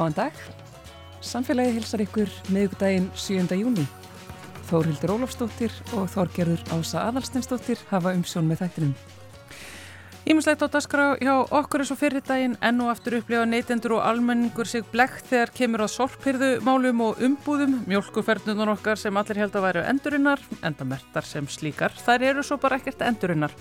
Góðan dag. Samfélagi hilsar ykkur miðugdægin 7. júni. Þórhildur Ólafsdóttir og Þorgerður Ása Adalsteinsdóttir hafa umsjón með þættinum. Ímislegt á dasgrá hjá okkur eins og fyrir daginn enn og aftur upplifa neytendur og almenningur sig blekkt þegar kemur að sorphyrðu málum og umbúðum, mjölkuferðnunar okkar sem allir held að væru endurinnar, endamertar sem slíkar, þær eru svo bara ekkert endurinnar.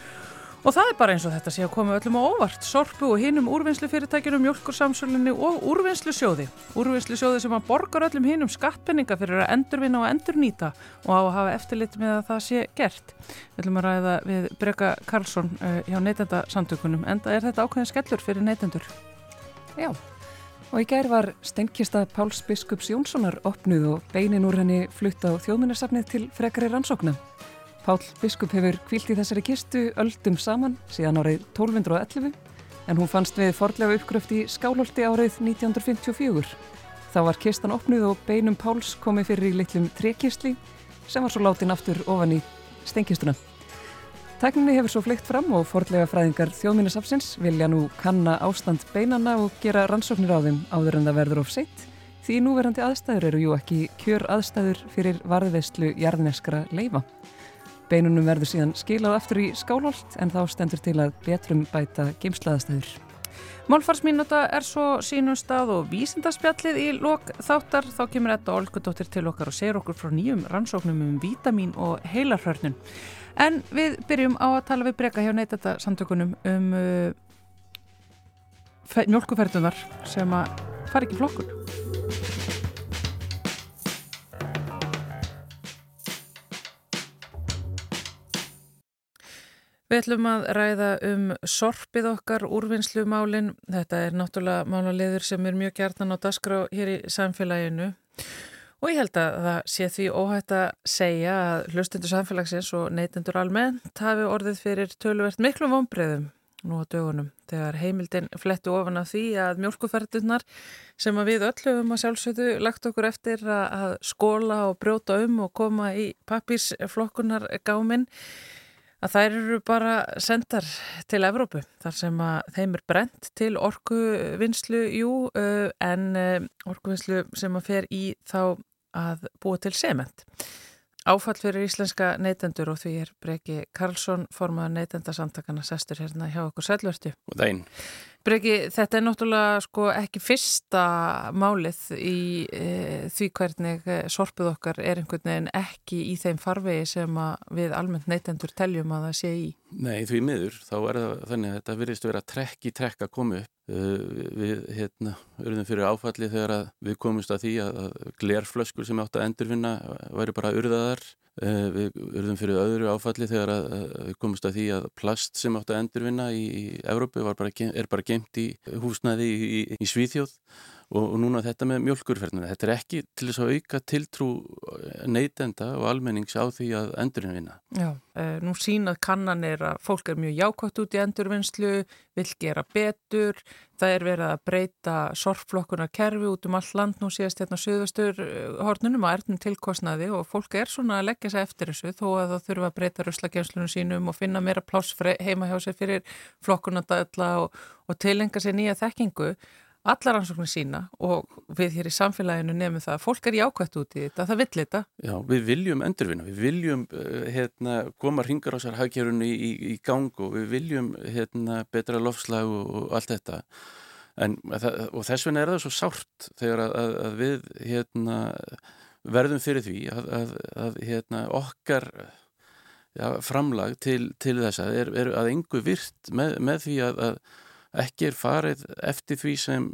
Og það er bara eins og þetta sé að koma öllum á óvart, sorpu og hinnum úrvinnslufyrirtækjunum, mjölkursamsölunni og úrvinnslusjóði. Úrvinnslusjóði sem að borgar öllum hinnum skattpenninga fyrir að endurvinna og endurnýta og á að hafa eftirlit með að það sé gert. Við ætlum að ræða við Breka Karlsson uh, hjá neytendasamtökunum, enda er þetta ákveðin skellur fyrir neytendur. Já, og í gerð var stenkista Páls Biskups Jónssonar opnuð og beinin úr henni flutt á þjóðminnarsafnið til frekari rannsóknum. Pál Biskup hefur kvílt í þessari kistu öldum saman síðan árið 1211 en hún fannst við fordlega uppgröft í Skálholti árið 1954. Þá var kistan opnuð og beinum Páls komið fyrir í litlum trekistli sem var svo látin aftur ofan í stenkistuna. Tækninni hefur svo fleikt fram og fordlega fræðingar þjóðminnesafsins vilja nú kanna ástand beinana og gera rannsóknir á þeim áður en það verður of seitt því núverandi aðstæður eru jú ekki kjör aðstæður fyrir varðveistlu jarðneskra leifa. Beinunum verður síðan skilað aftur í skálholt en þá stendur til að betrum bæta geimslaðastæður. Málfarsmínúta er svo sínum stað og vísindarspjallið í lok þáttar. Þá kemur þetta Olgudóttir til okkar og segir okkur frá nýjum rannsóknum um vítamin og heilarhörnun. En við byrjum á að tala við breyka hjá neytata samtökunum um uh, mjölkuferðunar sem að fara ekki flokkun. Við ætlum að ræða um sorpið okkar, úrvinnslumálinn. Þetta er náttúrulega málaliður sem er mjög gærtan á dasgrá hér í samfélaginu. Og ég held að það sé því óhætt að segja að hlustundur samfélagsins og neytendur almennt hafi orðið fyrir töluvert miklu vonbreiðum nú á dögunum. Þegar heimildin flettu ofan af því að mjölkuferðunar sem að við öllum að sjálfsögðu lagt okkur eftir að skóla og brjóta um og koma í pappísflokkunar gáminn að þær eru bara sendar til Evrópu þar sem að þeim er brent til orkuvinnslu, jú, en orkuvinnslu sem að fer í þá að búa til sement. Áfall fyrir íslenska neytendur og því er Breki Karlsson formað neytendasamtakana sestur hérna hjá okkur sælvertu. Og þein. Breki, þetta er náttúrulega sko ekki fyrsta málið í e, því hvernig sorpuð okkar er einhvern veginn ekki í þeim farvegi sem við almennt neytendur teljum að það sé í. Nei, því miður, þá er það þannig að þetta virðist að vera trekk í trekk að koma upp. Við, hérna, urðum fyrir áfalli þegar við komumst að því að glerflöskur sem átt að endurfinna væri bara urðaðar. Við urðum fyrir öðru áfalli þegar við komumst að því að plast sem átt að endurvinna í, í Evrópu bara, er bara geimt í húsnæði í, í, í Svíþjóð og, núna þetta með mjölkurferðina. Þetta er ekki til þess að auka tiltrú neytenda og almennings á því að endurvinna. Já, nú sínað kannanir að fólk er mjög jákvæmt út í endurvinnslu, vil gera betur, það er verið að breyta sorgflokkunar kerfi út um all land nú síðast hérna söðvastur hornunum að erðnum tilkostnaði og fólk er svona að leggja sig eftir þessu þó að það þurfa að breyta ruslagjenslunum sínum og finna meira pláss heima hjá sig fyrir flokkunardalla og, og tilenga sér nýja þekkingu allar ansóknir sína og við hér í samfélaginu nefnum það að fólk er jákvæmt út í þetta, það vill þetta. Já, við viljum endurvinna, við viljum hérna, koma ringar á sér hagkerunni í, í gang og við viljum hérna, betra lofslag og, og allt þetta en, og þess vegna er það svo sárt þegar að, að, að við hérna, verðum fyrir því að, að hérna, okkar já, framlag til, til þessa er, er að engu virt með, með því að ekki er farið eftir því sem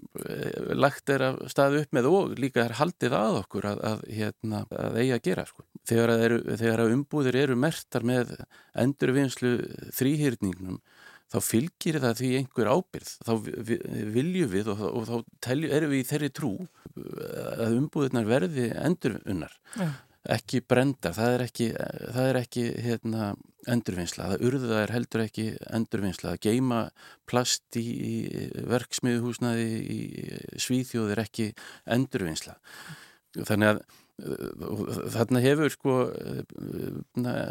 lagt er að staðu upp með og líka er haldið að okkur að, að, hérna, að eigi að gera sko. þegar, að eru, þegar að umbúðir eru mertar með endurvinnslu þrýhyrningnum þá fylgir það því einhver ábyrð þá viljum við og, og þá telju, erum við í þeirri trú að umbúðirnar verði endurunnar ja. ekki brendar, það er ekki, það er ekki hérna endurvinnsla, það urða er heldur ekki endurvinnsla, að geima plast í, verksmiðuhúsnaði í Svíþjóð er ekki endurvinnsla. Þannig að þarna hefur sko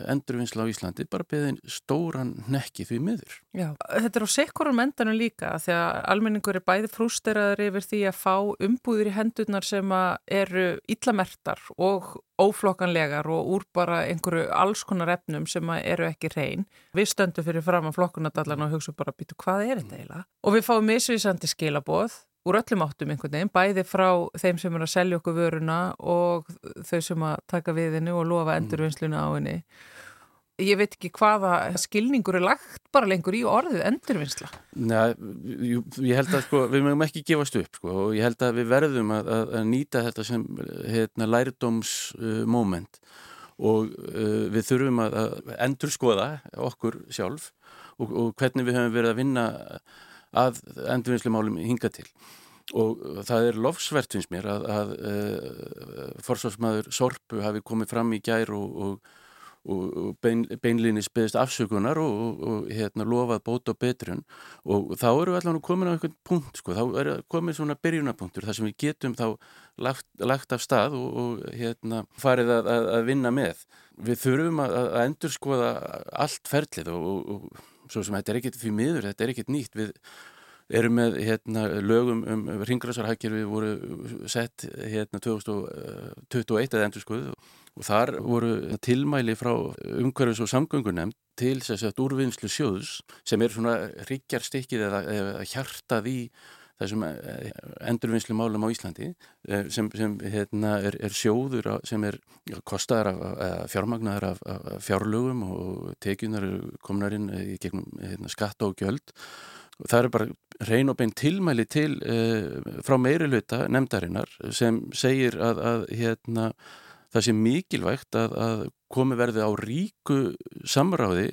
endurvinnsla á Íslandi bara beðin stóran nekki því miður. Já, þetta er á sekkurum endanum líka því að almenningur er bæði frústeraður yfir því að fá umbúðir í hendurnar sem eru illamertar og óflokkanlegar og úr bara einhverju alls konar efnum sem eru ekki reyn. Við stöndum fyrir fram að flokkunadallan og hugsa bara býtu hvað er þetta eiginlega? Og við fáum misvísandi skilaboð úr öllum áttum einhvern veginn, bæði frá þeim sem er að selja okkur vöruna og þau sem að taka við henni og lofa mm. endurvinnsluna á henni. Ég veit ekki hvaða skilningur er lagt bara lengur í orðið endurvinnsla. Nei, ég held að sko, við mögum ekki gefast upp sko og ég held að við verðum að, að, að nýta þetta sem hérna, lærdómsmoment uh, og uh, við þurfum að, að endurskoða okkur sjálf og, og hvernig við höfum verið að vinna að endurvinnslumálum hinga til. Og það er lofsvert finnst mér að, að eh, forsvarsmaður Sorpu hafi komið fram í gær og, og, og bein, beinlinni speðist afsökunar og, og hérna lofað bót og betrun. Og þá eru við allavega komin á einhvern punkt sko, þá er komin svona byrjunapunktur þar sem við getum þá lagt, lagt af stað og hérna farið að, að, að vinna með. Við þurfum að endur skoða allt ferlið og svo sem þetta er ekkert því miður, þetta er ekkert nýtt. Við erum með hérna, lögum um ringræsarhækjir við voru sett hérna 2021 eða endur skoðu og þar voru tilmæli frá umhverfis og samgöngunemnd til þess að úrvinnslu sjóðs sem er svona ríkjarstykkið eða, eða hjartað í þessum eh, endurvinnslu málum á Íslandi eh, sem, sem hérna, er, er sjóður sem er kostaðar af fjármagnar af, af fjárlögum og tekjunar komnarinn í gegnum hérna, skatta og gjöld. Og það er bara reyn og bein tilmæli til uh, frá meiri luta nefndarinnar sem segir að, að hérna, það sé mikilvægt að, að komi verði á ríku samráði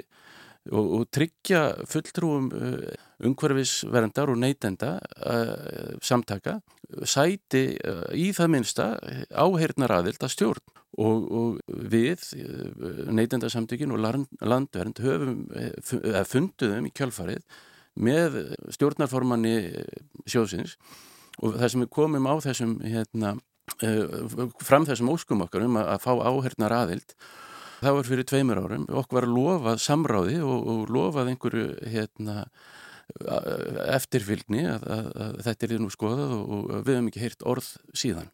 og, og tryggja fulltrúum uh, umhverfisverndar og neytenda uh, samtaka sæti uh, í það minsta áheirnar aðild að stjórn. Og, og við neytendasamtökin og landvernd höfum funduðum í kjálfarið með stjórnarformanni sjóðsins og það sem við komum á þessum hérna, fram þessum óskum okkar um að, að fá áhernar aðild Það var fyrir tveimur árum, okkur var lofað samráði og, og lofað einhverju hérna, eftirfylgni að, að, að þetta er nú skoðað og, og við hefum ekki heyrt orð síðan.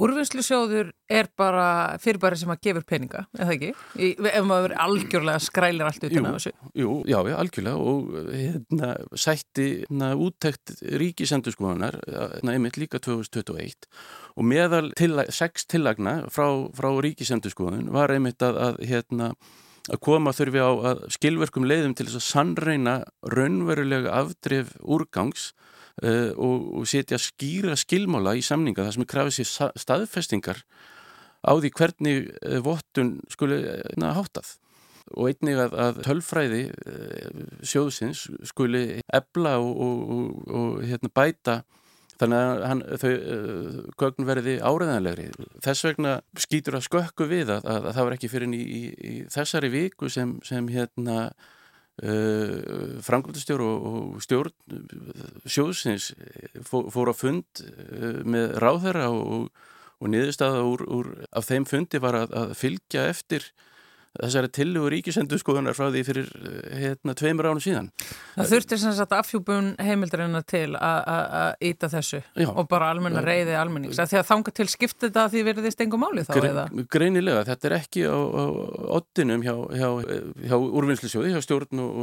Úrvinnslusjóður er bara fyrirbæri sem að gefur peninga, eða ekki? Í, ef maður algjörlega skrælir allt utan af þessu. Jú, já, já, algjörlega og hérna, sætti hérna, úttækt ríkisendurskoðunar hérna, einmitt líka 2021 og meðal til, sex tillagna frá, frá ríkisendurskoðun var einmitt að, að hérna að koma þurfi á skilverkum leiðum til þess að sannreina raunverulega afdrif úrgangs uh, og, og setja skýra skilmála í samninga þar sem er krafið sér staðfestingar á því hvernig uh, vottun skuli uh, hátað og einnig að, að tölfræði sjóðsins skuli ebla og, og, og hérna, bæta þannig að hann, þau gögn verði áreðanlegri. Þess vegna skýtur að skökku við að, að, að það var ekki fyrir í, í, í þessari viku sem, sem hérna Uh, framkvæmstjór og, og stjórn sjóðsins fór, fór á fund uh, með ráðherra og, og niðurstaða úr, úr, af þeim fundi var að, að fylgja eftir þessari tillugur ríkisendurskoðunar frá því fyrir eh, hérna tveimur ánum síðan. Það þurftir sem sagt afhjúbun heimildarinnar til að íta þessu Já. og bara almenna reyði almennings. Því að þanga til skipta þetta að því verðist engum máli þá Gre eða? Greinilega, þetta er ekki á, á oddinum hjá, hjá, hjá úrvinnslisjóði, hjá stjórn og,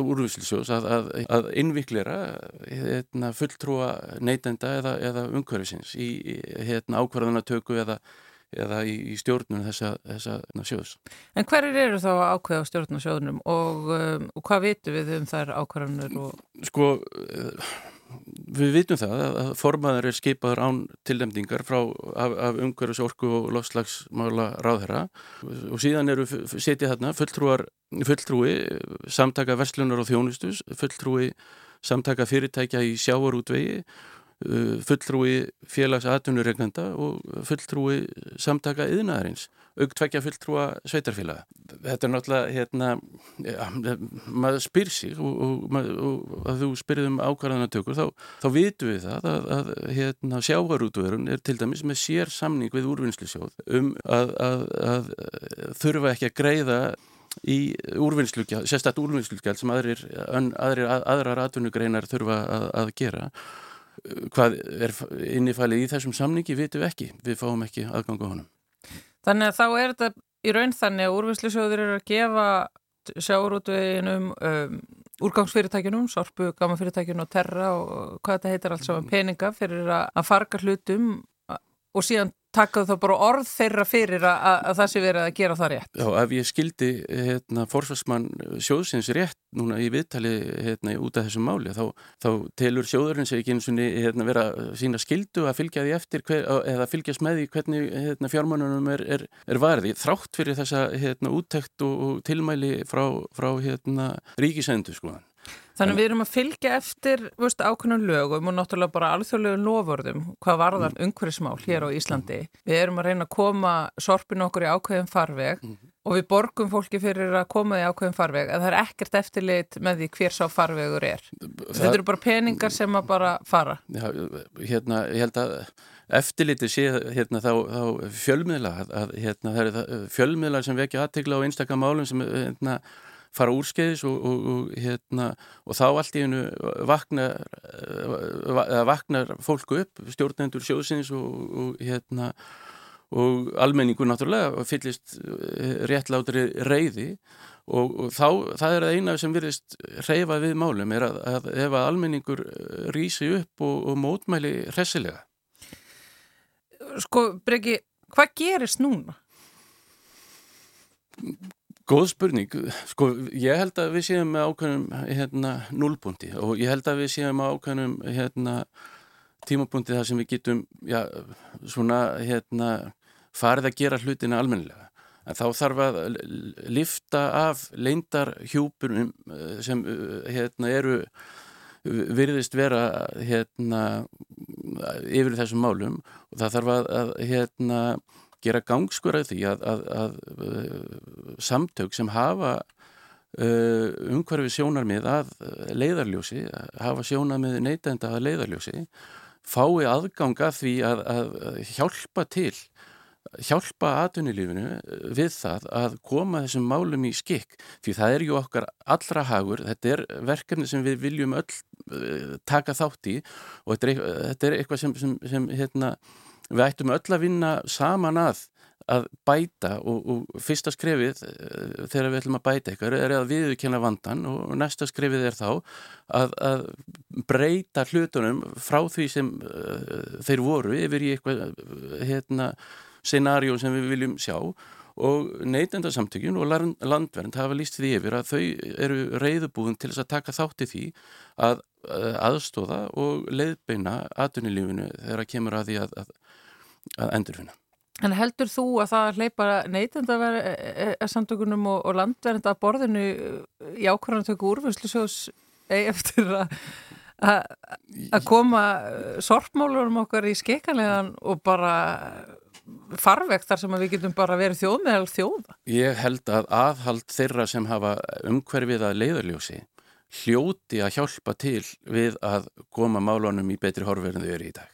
og úrvinnslisjóðs að, að, að innviklera hérna, fulltrúa neytenda eða, eða umhverfisins í hérna, ákvarðanatöku eða eða í, í stjórnum þessa, þessa sjóðs. En hverjir eru þá ákveð á stjórnum sjóðunum og, um, og hvað vitum við um þær ákvarðanur? Og... Sko, eh, við vitum það að formaður er skipaður án tillemdingar frá af, af umhverfis orku og lofslagsmála ráðherra og síðan eru setið þarna fulltrúar, fulltrúi samtaka verslunar og þjónustus, fulltrúi samtaka fyrirtækja í sjávarútvegi fulltrúi félags aðtunuregnanda og fulltrúi samtaka yðnaðarins auktvekja fulltrúa sveitarfélaga. Þetta er náttúrulega, hérna, ja, maður spyr sig og, og, og að þú spyrðum um ákvarðanatökur, þá, þá vitum við það að, að hérna, sjávarútverun er til dæmis með sér samning við úrvinnslusjóð um að, að, að þurfa ekki að greiða í úrvinnslugjald, sérstaklega úrvinnslugjald sem aðrir, aðrir, aðrar atvinnugreinar þurfa að gera. Hvað er innifælið í þessum samningi vitum við ekki, við fáum ekki aðganga honum. Þannig að þá er þetta í raun þannig að úrvinnslusjóður eru að gefa sjáurútveginum um, úrgangsfyrirtækinum, sorpu, gamafyrirtækinum og terra og hvað þetta heitir alls saman peninga fyrir að farga hlutum og síðan taka þá bara orð þeirra fyrir að, að það sé verið að gera það rétt. Já, ef ég skildi hérna, forsvarsmann sjóðsins rétt núna í viðtali hérna, út af þessum máli, þá, þá telur sjóðurinn sér ekki eins og hérna, vera sína skildu að fylgja því eftir hver, eða fylgjast með því hvernig hérna, fjármannunum er, er, er varði. Þrátt fyrir þessa hérna, úttekt og, og tilmæli frá, frá hérna, ríkisendu skoðan. Þannig við erum að fylgja eftir ákveðnum lögum og náttúrulega bara alþjóðlegum lofvörðum hvað varðar mm. umhverfismál hér á Íslandi. Mm. Við erum að reyna að koma sorpinu okkur í ákveðin farveg mm. og við borgum fólki fyrir að koma í ákveðin farveg en það er ekkert eftirlit með því hver sá farvegur er. Það... Þetta eru bara peningar sem að bara fara. Já, hérna, ég held að eftirliti sé hérna, þá, þá fjölmiðla að, hérna, fjölmiðlar sem vekja aðtegla á einstakka málum sem hérna fara úrskeiðis og, og, og, hérna, og þá allt í hennu vaknar, vaknar fólku upp, stjórnendur sjóðsins og hérna, almenningu náttúrulega fyllist eh, réttlátri reyði og þá, það er eina sem virðist reyfa við málum er að, að ef að almenningur rýsi upp og mótmæli hressilega. Sko, Breki, hvað gerist núna? Góð spurning, sko ég held að við séum með ákveðnum hérna, núlbúndi og ég held að við séum með ákveðnum hérna, tímabúndi þar sem við getum já, svona hérna, farið að gera hlutina almennilega. En þá þarf að lifta af leindar hjúpunum eh, sem eh, hérna, eru virðist vera hérna, yfir þessum málum og það þarf að hérna gera gangskur að því að, að, að, að uh, samtök sem hafa uh, umhverfi sjónarmið að leiðarljósi, hafa sjónarmið neytenda að leiðarljósi, fái aðgang að því að hjálpa til, hjálpa aðunilífinu við það að koma þessum málum í skikk. Því það er ju okkar allra hagur, þetta er verkefni sem við viljum öll uh, taka þátt í og þetta er eitthvað sem, sem, sem hérna, við ættum öll að vinna saman að að bæta og, og fyrsta skrefið eh, þegar við ætlum að bæta eitthvað er að viðkynna vandan og næsta skrefið er þá að, að breyta hlutunum frá því sem uh, þeir voru yfir í eitthvað hérna, scenarjó sem við viljum sjá. Og neytendarsamtökjun og landvernd hafa líst því yfir að þau eru reyðubúðin til þess að taka þátti því að aðstóða og leiðbeina aðunilífinu þegar að kemur að því að, að, að endurfinna. En heldur þú að það hleypa neytendarsamtökunum og, og landvernd að borðinu í ákvarðanatöku úrvinnslusjós eftir að koma sorpmálunum okkar í skekkanlegan og bara farvegt þar sem við getum bara verið þjóð meðal þjóða? Ég held að aðhald þeirra sem hafa umhverfið að leiðarljósi hljóti að hjálpa til við að koma málunum í betri horfið en þau eru í dag.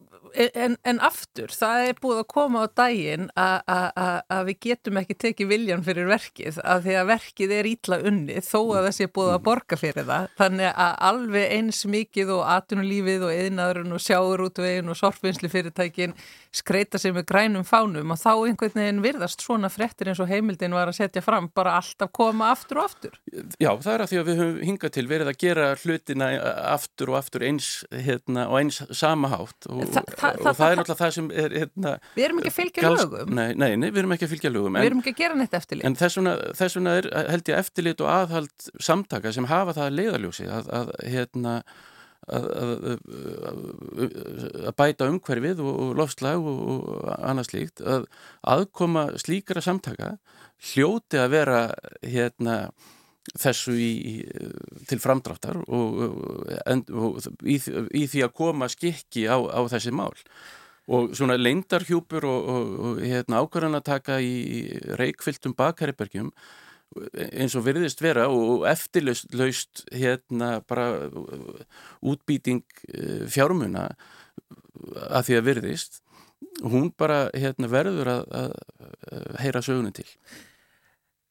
En, en aftur, það er búið að koma á daginn að við getum ekki tekið viljan fyrir verkið að því að verkið er ítla unni þó að það sé búið að borga fyrir það þannig að alveg eins mikið og atunulífið og eðnaðurinn og sjáurútveginn og sorfinsli fyrirtækin skreita sig með grænum fánum og þá einhvern veginn virðast svona frettir eins og heimildin var að setja fram bara alltaf koma aftur og aftur. Já, það er að því að við höfum hingað til verið að gera hlutina aftur og aftur eins hérna, og eins samahátt og, Þa, það, og það, það er náttúrulega það sem er hérna, Við erum ekki að fylgja gals, lögum. Nei, nei, nei, við erum ekki að fylgja lögum. En, við erum ekki að gera neitt eftirlit. En þess vegna, þess vegna er held ég eftirlit og aðhald samtaka sem hafa það leiðaljósi að, að hérna Að, að, að bæta umhverfið og, og lofslag og, og annað slíkt að aðkoma slíkara samtaka hljóti að vera hérna þessu í, til framdráttar og, og í, í því að koma skikki á, á þessi mál. Og svona leindarhjúpur og, og, og hérna, ákvarðan að taka í reikfylltum bakaribergjum eins og virðist vera og eftirlaust hérna bara útbýting eh, fjármuna að því að virðist hún bara hérna, verður að, að heyra sögunum til.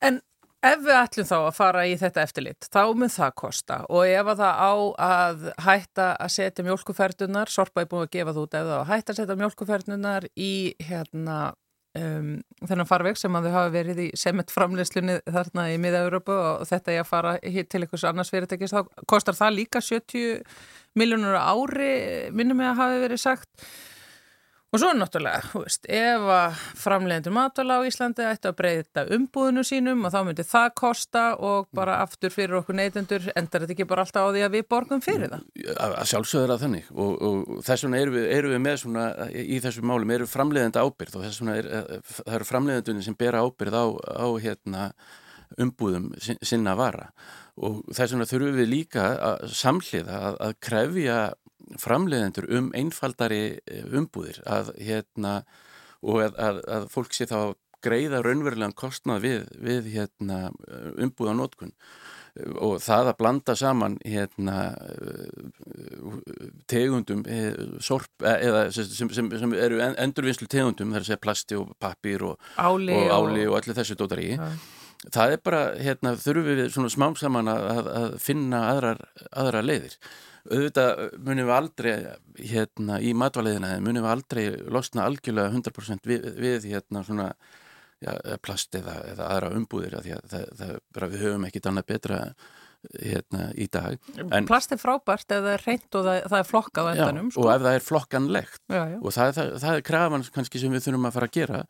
En ef við ætlum þá að fara í þetta eftirlit, þá mun það kosta. Og ef að það á að hætta að setja mjölkuferdunar, Sorpa er búin að gefa þú út ef það á að hætta að setja mjölkuferdunar í hérna um, þennan farveg sem að þau hafa verið í sement framleyslunni þarna í miða-Európu og þetta er að fara til einhvers annars fyrirtækis, þá kostar það líka 70 miljónur ári, minnum ég að hafi verið sagt Og svo náttúrulega, hú veist, ef að framlegendur matala á Íslandi ættu að breyta umbúðinu sínum og þá myndir það kosta og bara aftur fyrir okkur neytendur endar þetta ekki bara alltaf á því að við borgum fyrir það? Að, sjálfsögður að þannig og, og þess vegna eru við, eru við með svona í þessu málum eru framlegenda ábyrð og þess vegna er, það eru framlegendunni sem bera ábyrð á, á hérna, umbúðum sinna vara og þess vegna þurfum við líka að samhliða að, að krefja framleiðendur um einfaldari eh, umbúðir að hérna og að, að, að fólk sé þá greiða raunverulegan kostnað við, við hérna, umbúðanótkun og það að blanda saman hérna, tegundum eh, sorp, eh, eða sem, sem, sem eru endurvinnslu tegundum þar að segja plasti og pappir og áli og, og, og allir þessu dótar í ja. það er bara, hérna, þurfum við svona smám saman að, að finna aðrar, aðra leiðir auðvitað munum við aldrei hérna í matvaleiðina munum við aldrei losna algjörlega 100% við, við hérna svona ja, plast eða, eða aðra umbúðir að að það, það, við höfum ekkit annað betra hérna í dag en, Plast er frábært ef það er reynd og það, það er flokkað á endanum já, sko? og ef það er flokkanlegt já, já. og það, það er krafan kannski sem við þurfum að fara að gera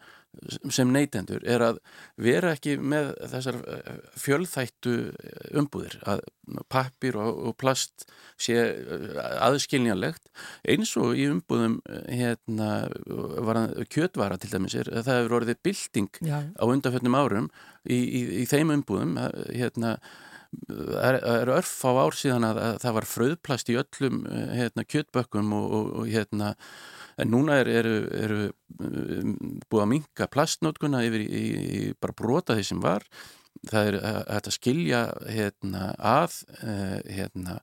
sem neytendur er að vera ekki með þessar eh, fjölþættu umbúðir að pappir og, og plast sé eh, aðskiljanlegt eins og í umbúðum eh, hérna, kjötvara til dæmis er það hefur orðið bilding á undanfjöldnum árum í, í, í þeim umbúðum hérna það er örf á ár síðan að, að það var fröðplast í öllum hérna, kjötbökkum og, og, hérna en núna eru er, er, um, búið að minka plastnótkuna yfir í, í bara brota því sem var. Það er að skilja hérna, að eh, hérna,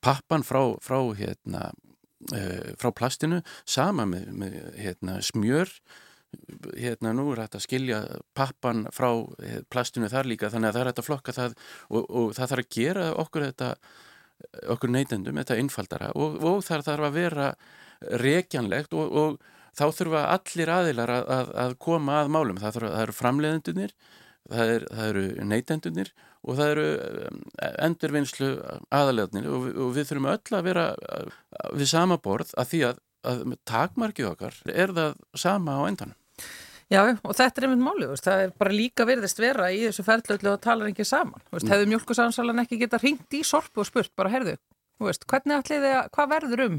pappan frá, frá, hérna, eh, frá plastinu sama með, með hérna, smjör hérna nú er þetta að skilja pappan frá eh, plastinu þar líka þannig að það er þetta að flokka það og, og það þarf að gera okkur þetta okkur neytendum, þetta einfaldara og, og það þarf að vera rekjanlegt og, og þá þurfa allir aðilar að, að, að koma að málum það, þurfa, það eru framleiðendunir það, er, það eru neytendunir og það eru eh, endurvinnslu aðalegnir og, og við þurfum öll að vera við sama borð að því að að takmarkið okkar er það sama á endanum. Já, og þetta er einmitt málið, það er bara líka verðist vera í þessu ferðlöflu og talar ekki saman. Mm. Hefðu mjölkusansalan ekki geta ringt í sorpu og spurt, bara herðu, veist, hvernig ætlið þið að, hvað verður um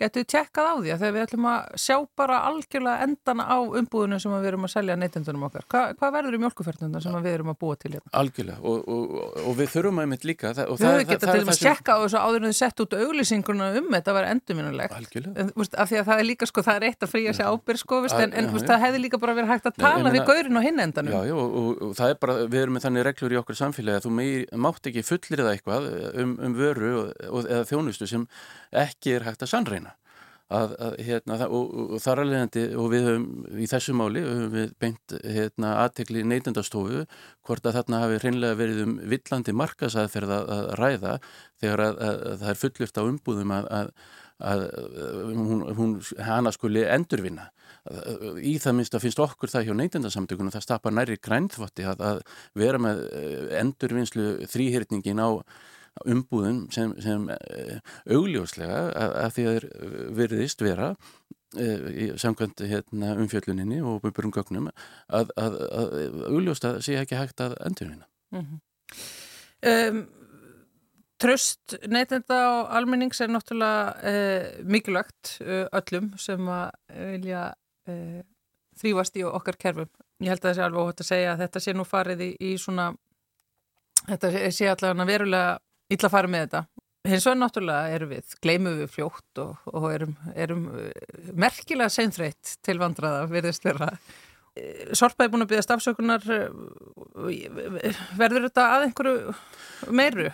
Getur tjekkað á því að þegar við ætlum að sjá bara algjörlega endana á umbúðinu sem við erum að selja neytendunum okkar. Hva, hvað verður í mjölkuferðnuna sem við erum að búa til hérna? Algjörlega og, og, og við þurfum að mitt líka. Það, við höfum getað til dæmis tjekka á þessu áður en þið sett út auglýsinguna um þetta að vera endurminulegt. Algjörlega. En, veist, af því að það er líka sko, það er eitt að fríja sér ábyrg sko, veist, en, en veist, það hefði líka bara verið hægt að tala við gaurin á hinn endanum. Já, já, og, og það er bara, við erum með þannig reglur í okkur samfélagi að þú mátt ekki fullir það eitthvað um, um vöru eða þjónustu sem ekki er hægt að sannreina að, að hérna, og, og þar alveg og við höfum í þessu máli höfum við beint hérna, aðtekli neytendastofu hvort að þarna hafi hreinlega verið um villandi markasaðferð að, ræða þegar að, að það er fullirt á umbúðum að hún, hún hana skuli endurvinna. Í það minnst að finnst okkur það hjá neytendasamtökunum það stapar næri grænþvotti að vera með eh, endurvinnslu þrýhyrningin á umbúðum sem, sem uh, augljóslega að, því að þeir verðist vera uh, í samkvæmt hérna, umfjölluninni og búinbjörnum gögnum að, að, að augljósta sé ekki hægt að endurvinna. Mm -hmm. um, tröst neytenda og almennings er náttúrulega uh, mikilvægt öllum sem að vilja þrýfast í okkar kerfum. Ég held að það sé alveg óhætt að segja að þetta sé nú farið í, í svona Þetta sé allavega verulega illa að fara með þetta hins vegar náttúrulega erum við, gleymum við fljótt og, og erum, erum eh, merkilega seinþreitt til vandraða virðist vera. Eh, Sorpa er búin að byggja stafsökunar, verður þetta að einhverju meiru,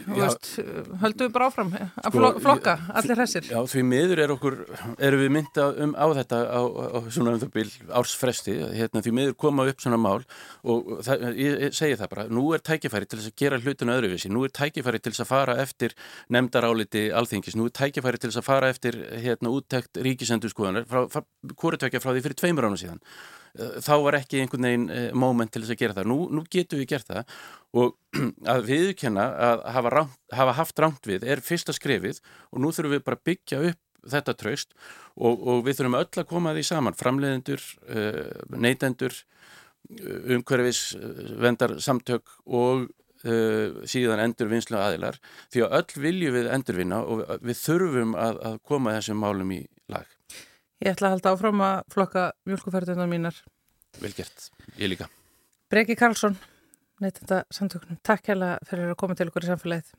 höldum við bara áfram að sko, flokka, allir hessir Já, því miður er okkur, erum við mynda um á þetta á, á svona um það bíl ársfresti, hérna, því miður koma upp svona mál og það, ég segi það bara, nú er tækifæri til þess að gera hlutinu öðruvísi, nú er tækifæri til þess að fara eftir nefndaráliti alþingis, nú er tækifæri til þess að fara eftir hérna úttækt ríkisendurskoðanar, hvort tvekja frá því fyrir tveimur ána síðan þá var ekki einhvern veginn eh, moment til þess að gera það. Nú, nú getum við gert það og að viðkenna að hafa, ránt, hafa haft rámt við er fyrsta skrefið og nú þurfum við bara að byggja upp þetta traust og, og við þurfum öll að koma því saman, framleiðendur, neytendur, eh, umhverfis, vendar samtök og uh, síðan endurvinnslu aðilar því að öll viljum við endurvinna og við þurfum að, að koma þessum málum í. Ég ætla að halda áfram að flokka mjölkuferðunar mínar. Velgert, ég líka. Breki Karlsson, neytenda samtöknum. Takk hella fyrir að koma til okkur í samfélagið.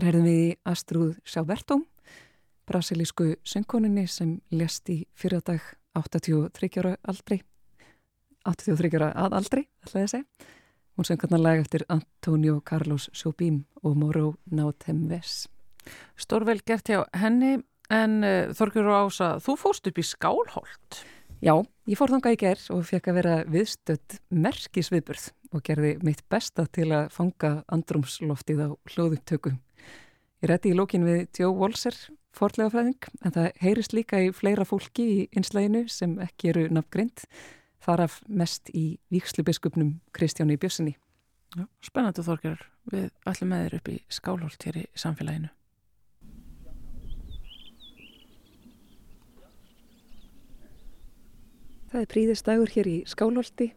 Hér herðum við í Astrúð Sjávertó, brasilísku söngkoninni sem lest í fyrradag 83 ára aldrei, 83 ára að aldrei, ætlaði að segja. Hún söng hann að laga eftir Antonio Carlos Jobim og Moro Nautemves. Stórvel gert hjá henni, en uh, Þorgjur og Ása, þú fóst upp í Skálholt. Já, ég fór þangað í gerð og fekk að vera viðstödd merkisviðburð og gerði mitt besta til að fanga andrumsloftið á hlóðuptökum. Ég rétti í lókin við Joe Walser, forlega fræðing, en það heyrist líka í fleira fólki í einslæginu sem ekki eru nafngrind, þaraf mest í vikslubeskupnum Kristjáni Bjössinni. Spennandi þorgar við allir meðir upp í skálholt hér í samfélaginu. Það er príðistægur hér í skálholti,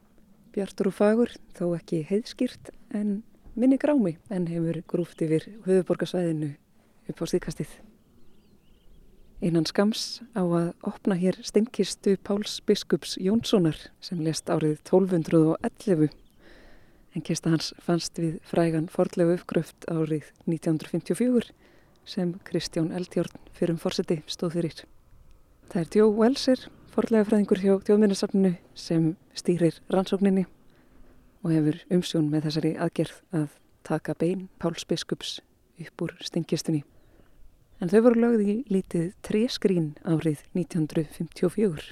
bjartur og fagur, þó ekki heiðskýrt en minni grámi en hefur grúft yfir höfuborgarsvæðinu upp á síðkastið. Einan skams á að opna hér steinkistu Páls Biskups Jónssonar sem lest árið 1211 en kista hans fannst við frægan fordlegu uppgröft árið 1954 sem Kristján Eldjórn fyrir um fórseti stóð fyrir. Það er Djó Welser forlega fræðingur hjá Þjóðminnarsafninu sem stýrir rannsókninni og hefur umsjón með þessari aðgerð að taka bein Páls Biskups upp úr stingistunni. En þau voru lögð í lítið tréskrín árið 1954.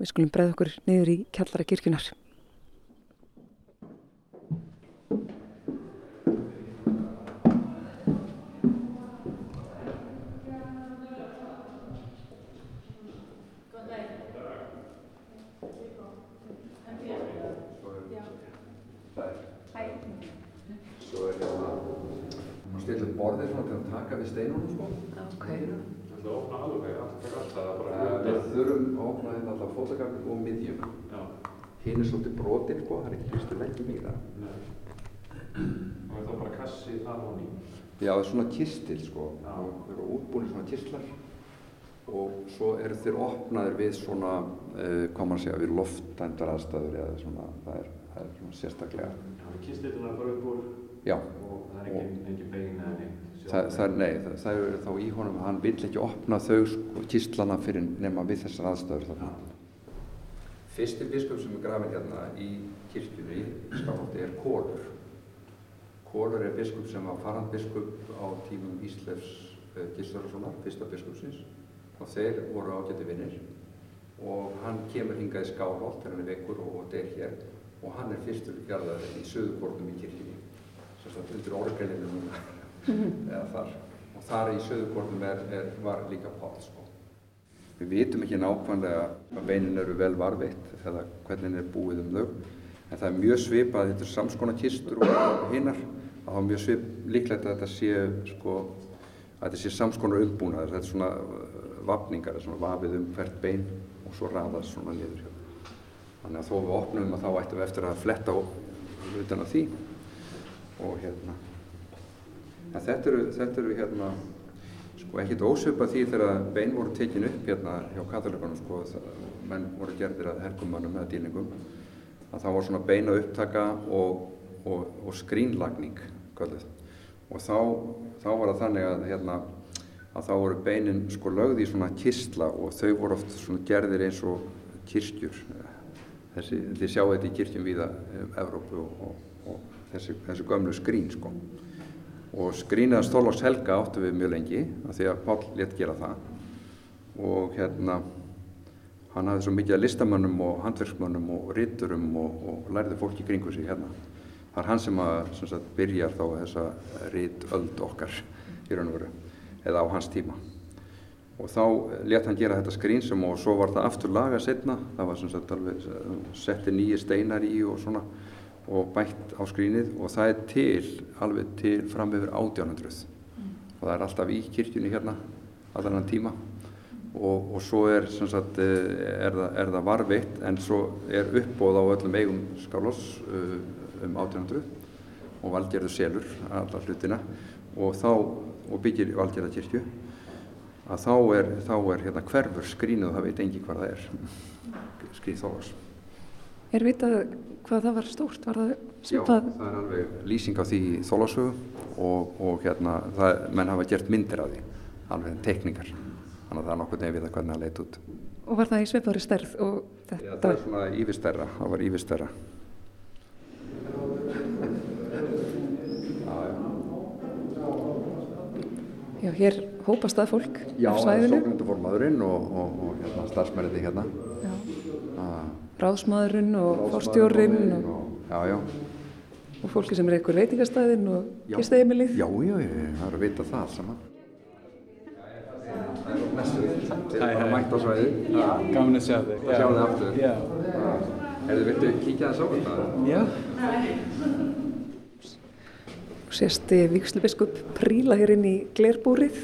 Við skulum breða okkur niður í kjallara kirkjunar. Borðið svona til að taka við steinunum sko. Ok. Það er að opna alveg, allt alltaf bara... Við þurfum að opna hérna alltaf fótagafnir og miðjum. Já. Hinn er svolítið brotinn sko, það er ekki fyrstu leggjum í það. Nei. Og er það bara kassi þar honni? Já, það er svona kistil sko. Já. Það eru útbúinir svona kistlar og svo eru þeir opnaðir við svona, uh, hvað maður segja, við loftændar aðstæður eða svona, það er, það er svona sérstaklega. Er kistilina bara upp úr Já. og það er engin, engin bein eða neitt. Það, það er, nei, það, það er þá í honum, hann vill ekki opna þau sko, kistlana fyrir nema við þessar aðstæður þarna. Fyrsti biskup sem er grafin hérna í kirkjunni í Skálholti er Kólur. Kólur er biskup sem var farandbiskup á tímum Íslefs uh, Gilsvarasonar, fyrsta biskupsins og þeir voru ágæti vinnir og hann kemur hingað í Skálholt þegar hann er vekkur og, og deyr hér og hann er fyrstur garðar í söðukornum í kirkjunni sagt undir orgelinu núna. Eða þar. Og þar í söðukornum er, er, var líka Pál sko. Við vitum ekki nákvæmlega að beinin eru vel varveitt eða hvernig er búið um þau en það er mjög svipað, þetta er samskona kistur og hinnar að það er mjög svip líklegt að þetta sé sko, að þetta sé samskonar umbúnaður. Þetta er svona uh, vapningar, svona vafið um hvert bein og svo raðast svona niður hjá. Þannig að þó við opnum að þá ættum við eftir að fletta utan að því og hérna en þetta eru, þetta eru hérna sko ekkert ósöpa því þegar bein voru tekin upp hérna hjá katolikunum sko menn voru gerðir að herkumannum eða dýlingum að það var svona beina upptaka og, og, og skrínlagning kallið og þá, þá var það þannig að hérna að þá voru beinin sko lögð í svona kistla og þau voru oft svona gerðir eins og kirkjur. Þessi, þið sjáu þetta í kirkjum viða um Evrópu og, og þessi, þessi gömlu skrín sko. Og skrínað Stólars Helga áttu við mjög lengi af því að Pál létt gera það. Og hérna hann hafði svo mikið að listamönnum og handverksmönnum og ríturum og, og lærði fólki kringu sig hérna. Það er hann sem að sem sagt, byrjar þá þessa rítöld okkar í raun og veru eða á hans tíma. Og þá let hann gera þetta skrýnsum og svo var það aftur laga setna það var sem sagt alveg setti nýjir steinar í og svona og bætt á skrýnið og það er til alveg til fram yfir 1800 mm. og það er alltaf í kirkjunni hérna allan hann tíma. Og, og svo er, sagt, er, það, er það varveitt en svo er uppbóð á öllum eigum skálos uh, um 1800 og valgerðu selur alla hlutina. Og þá og byggir valgerða kirkju að þá er, þá er hérna hverfur skrínuð og það veit engi hvað það er. Skríð þólas Er vitað hvað það var stórt? Var það? Já, það er alveg lýsing á því þólasögu og, og hérna, það, menn hafa gert myndir af því, alveg tekningar, þannig að það er nokkur nefið að hvernig það leit út. Og var það í svipaðri stærð og þetta? Já, það er svona yfirstærra, það var yfirstærra. Já, hér hópast það fólk já, af svæðinu? Já, sóknunduformaðurinn og, og, og hérna, starfsmærið hérna. Ráðsmaðurinn og fórstjórinn og, já, já. og fólki sem er eitthvað veitingastæðin og gistæðimilið. Já, já, það er að vita það alls saman. Það er messuð, þið erum bara mætt á svæði. Gaman að sjá þig. Sjá þig aftur. Já. Erðu viltu kíkja þess á þetta? Já. Sérst vikslubiskup príla hér inn í glerbúrið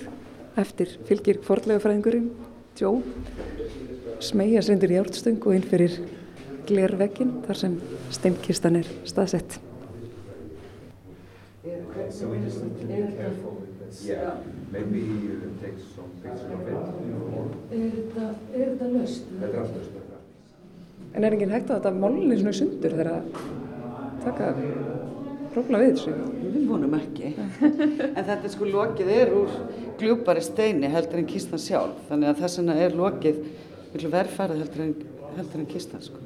eftir fylgir forlega fræðingurinn Jó smegja sendur í ártstöng og inn fyrir glervekkin þar sem steinkistan er staðsett. So we just need to be careful with this. Yeah, maybe you can take some pictures of it. Er þetta löst? Þetta er alltaf stöðlega. En er enginn hægt að þetta málunni svona sundur þegar að taka róla við þessu? Við vonum ekki. en þetta sko lokið er úr gljúpari steini heldur en kistan sjálf. Þannig að þess vegna er lokið miklu verðfærið heldur en, heldur en kistan sko.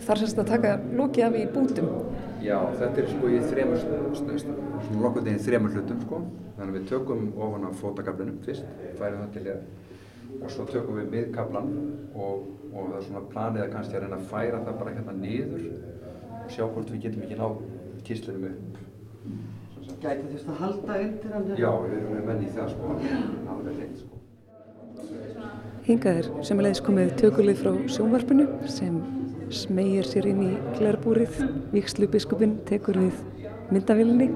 Þar semst að taka lokið af í bútum. Já, þetta er sko í þremur, svona lokkundin í þremur hlutum sko. Þannig að við tökum ofan af fótakablinum fyrst, færum það til hér. Og svo tökum við miðkablan og, og það er svona planið að kannski að reyna að færa það bara hérna niður og sjá hvort við getum ekki náð kíslinum upp. Gæti þú veist að halda undir hann? Já, við erum með menn í það sko, alveg reynd sko. Hingað er sem leiðis komið tökulið frá sjónvarpinu sem smegir sér inn í glærbúrið. Víkslu biskupin tekur við myndavillinni.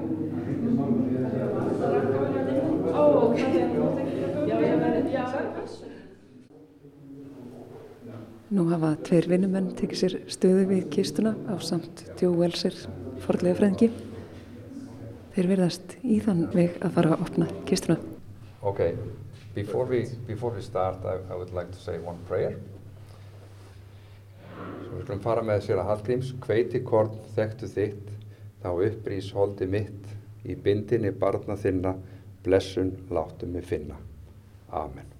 Nú hafa tveir vinnumenn tekið sér stöðu við kistuna á samt Djó Welser forlega fræðingi. Þeir verðast í þann veg að fara að opna kistuna. Okay, before we, before we start, I, I would like to say one prayer. Svo við skulum fara með sér að Hallgríms, hveiti korn þekktu þitt, þá upprýs holdi mitt, í bindinni barna þinna, blessun láttu mig finna. Amen.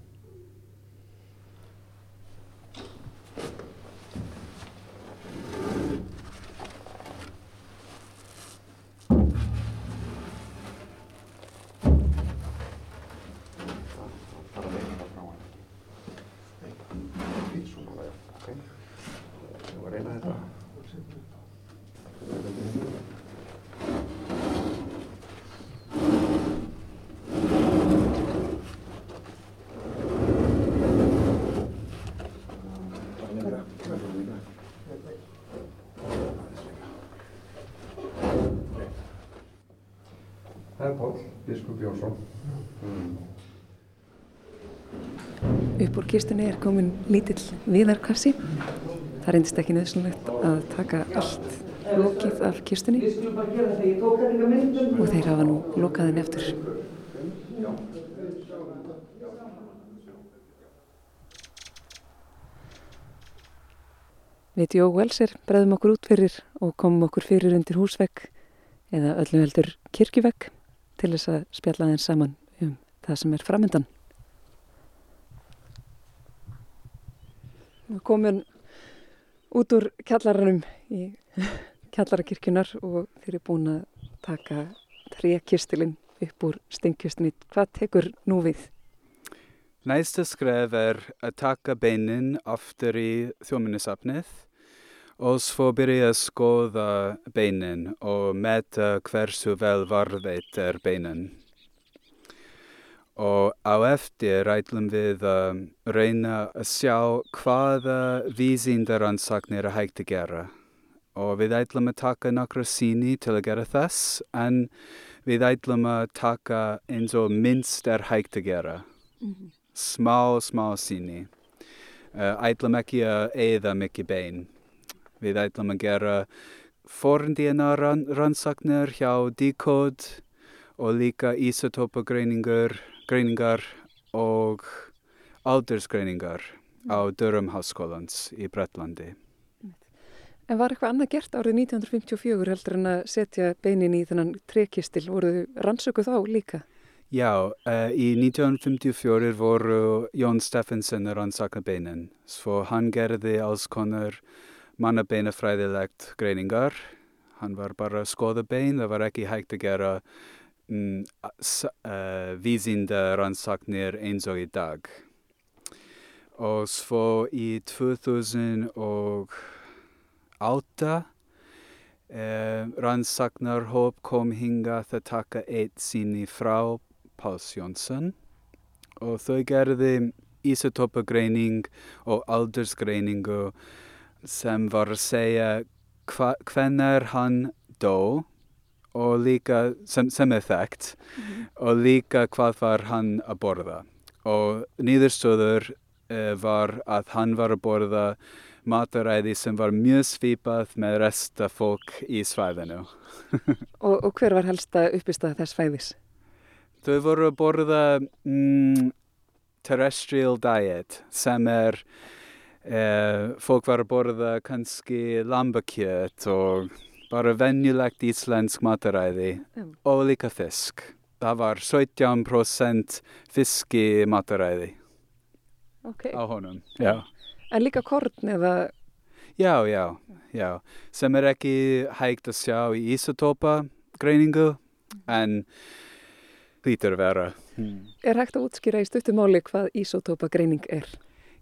Það er Páll, biskup Jónsson. Upp úr kistunni er komin lítill viðarkassi. Það reyndist ekki nöðsynlegt að taka allt lokið af kistunni og þeir hafa nú lokaðin eftir. Við Jó Welser bregðum okkur út fyrir og komum okkur fyrir undir húsvegg eða öllum heldur kirkjuvegg til þess að spjalla þeim saman um það sem er framöndan. Við komum út úr kjallaranum í kjallarakirkjunar og þeir eru búin að taka trékistilinn upp úr stengkistinni. Hvað tekur nú við? Næsta skref er að taka beinin aftur í þjóminnisafnið og svo byrja að skoða beinin og meta hversu vel varðveit er beinin. Og á eftir ætlum við að reyna að sjá hvaða vísindaransaknir er hægt að gera. Og við ætlum að taka nokkra síni til að gera þess, en við ætlum að taka eins og minnst er hægt að gera. Smá, smá síni. Uh, ætlum ekki að eða mikið bein. Við ætlum að gera forndíina rann, rannsaknir hjá Decode og líka isotopagreiningar greiningar og aldursgreiningar á Durham Háskólans í Bretlandi. En var eitthvað annað gert árið 1954 heldur en að setja beinin í þennan trekistil? Voruðu rannsöku þá líka? Já, uh, í 1954 voru Jón Steffensen að rannsaka beinin. Svo hann gerði alls konar mannabeinafræðilegt greiningar. Hann var bara að skoða bein, það var ekki hægt að gera mm, uh, vísinda rannsaknir eins og í dag. Og svo í 2008 uh, rannsaknarhóp kom hingað að taka eitt síni frá Páls Jónsson og þau gerði isotopagreining og aldursgreiningu sem var að segja hvenar hann dó og líka sem, sem er þekkt og líka hvað var hann að borða og nýðurstöður uh, var að hann var að borða mataræði sem var mjög svipað með resta fólk í svæðinu. og, og hver var helsta uppistað þess fæðis? Þau voru að borða mm, terrestrial diet sem er uh, fólk var að borða kannski lambakjöt og bara venjulegt íslensk mataræði Mm. og líka fisk. Það var 17% fiski mataræði Okay. á honum. Já. En líka korn eða... Já, já, já. Sem er ekki hægt að sjá í isotópa greiningu en hlýtur vera. Er hægt að útskýra í stuttumáli hvað ísotópa greining er?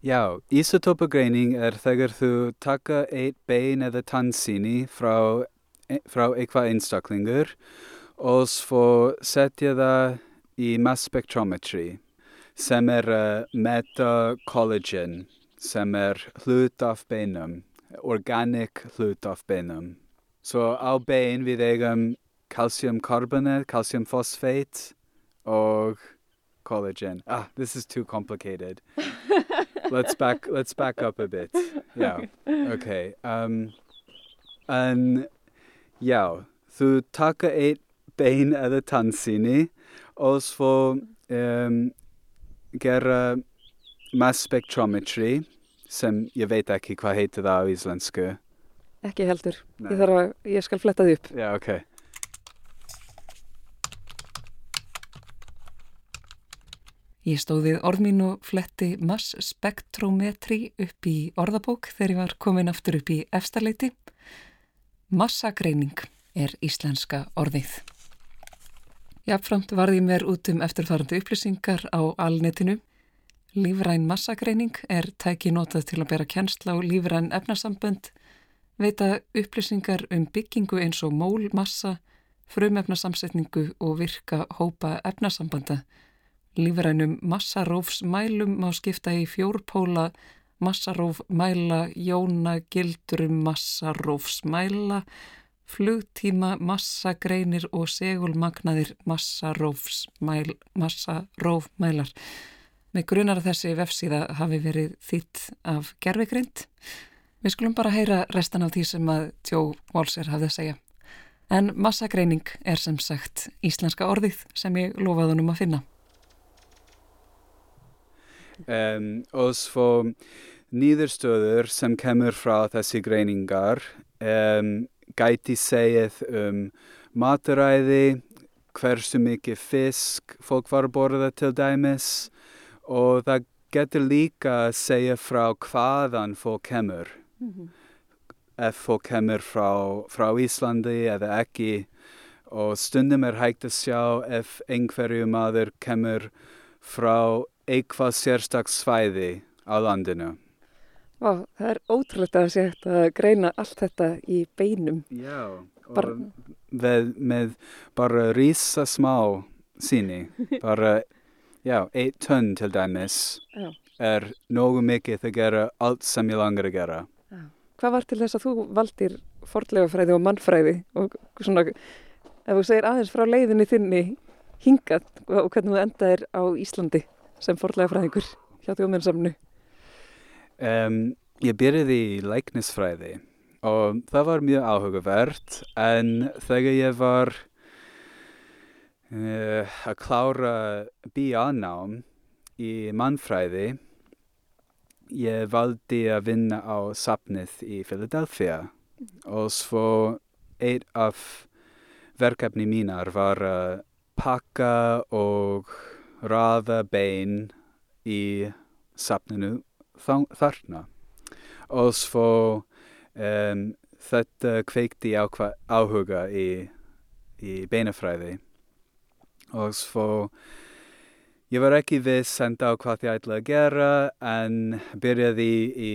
Já, isotópa greining er þegar þú taka eitt bein eða tannsýni frá, frá eitthvað einstaklingur og svo setja það í mass spectrometry sem er að meta collagen sem er hlut af beinum, organic hlut af beinum. Svo á bein við eigum calciumcarbonate, calciumphosphate og collagen. Ah, this is too complicated. let's back let's back up a bit. Yeah. Okay. Um en já, þú taka eitt bein eða tannsýni og svo um, gera mass spectrometry sem ég veit ekki hvað heitir það á íslensku. Ekki heldur. Ég, þarf að, ég skal fletta því upp. Já, ok. Ég stóð við orð mín og fletti mass spektrometri upp í orðabók þegar ég var komin aftur upp í efstaleiti. Massagreining er íslenska orðið. Jafnframt varði mér út um eftirfarandi upplýsingar á alnetinu. Lífræn massagreining er tæki notað til að bera kennsla á lífræn efnasambönd, veita upplýsingar um byggingu eins og mól, massa, frumefnasamsetningu og virka hópa efnasambanda. Lífrænum massarófsmælum má skipta í fjórpóla massarófmæla, jóna, gildurum massarófsmæla, flugtíma, massagreinir og segulmagnaðir massarófmælar. Með grunar að þessi vefsíða hafi verið þýtt af gerfigrind. Við skulum bara heyra restan af því sem að Tjó Walser hafði að segja. En massagreining er sem sagt íslenska orðið sem ég lofaði honum að finna. Um, og svo nýðurstöður sem kemur frá þessi greiningar um, gæti segið um mataræði, hversu mikið fisk fólk var að borða til dæmis og það getur líka að segja frá hvaðan fólk kemur. Ef fólk kemur frá, frá Íslandi eða ekki og stundum er hægt að sjá ef einhverju maður kemur frá eitthvað sérstaks svæði á landinu. Vá, það er ótrúlega að sé að greina allt þetta í beinum. Já, og Bara- með, með bara rísa smá síni, bara, já, eitt tonn til dæmis Já. er nógu mikið að gera allt sem ég langar að gera. Hvað var til þess að þú valdir fordlegafræði og mannfræði og svona, ef þú segir aðeins frá leiðinni þinni hingað og hvernig þú endaðir á Íslandi sem fordlegafræðingur hjá þjóðmennsamnu. Um, ég byrjaði í læknisfræði og það var mjög áhugavert en þegar ég var uh, að klára BA-nám í mannfræði ég valdi að vinna á safnið í Philadelphia og svo eitt af verkefni mínar var að pakka og raða bein í safninu þa- þarna. Og svo um, þetta kveikti áhuga í, í beinafræði. Og svo ég var ekki viss enda á hvað ég ætla að gera en byrjaði í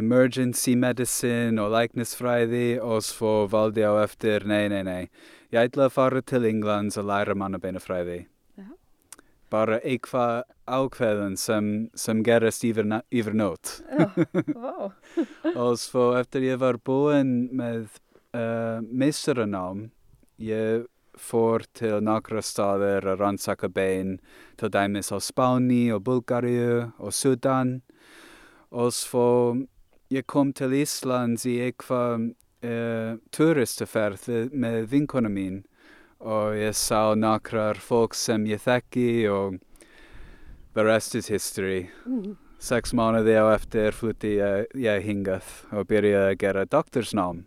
emergency medicine og læknisfræði og svo valdi á eftir nei, nei, nei. Ég ætla að fara til Englands og læra manna beinafræði. Bara eitthvað ákveðan sem, sem gerast yfir, na- yfir nót Já, vá. og svo eftir ég var búinn með uh, meistaranám ég fór til nokkra staðir að rannsaka bein til dæmis á Spáni og Bulgaríu og Sudan og svo ég kom til Íslands í eitthvað uh, turistaferð með vinkona mín og ég sá nokkrar fólk sem ég þekki og the rest is history. Mm. Sex mánuði á eftir flutti ég, ég hingað og byrjaði að gera doktorsnám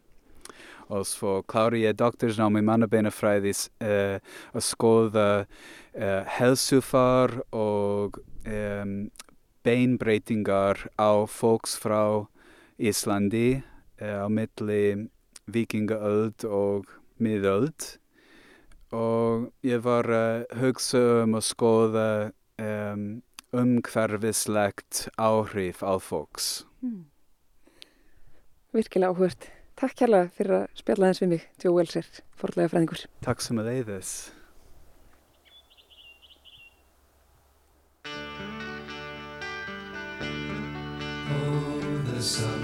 og svo klári ég doktorsnám í mannabeinafræði uh, að skoða uh, helsufar og um, beinbreytingar á fólks frá Íslandi uh, á milli vikingaöld og miðöld og ég var að hugsa um að skoða um, umhverfislegt áhrif á fólks. Mm. Virkilega áhugast. Takk kærlega fyrir að spjalla þess við mig, Tjó Welser, forðlega fræðingur. Takk sem að leiðis. Oh,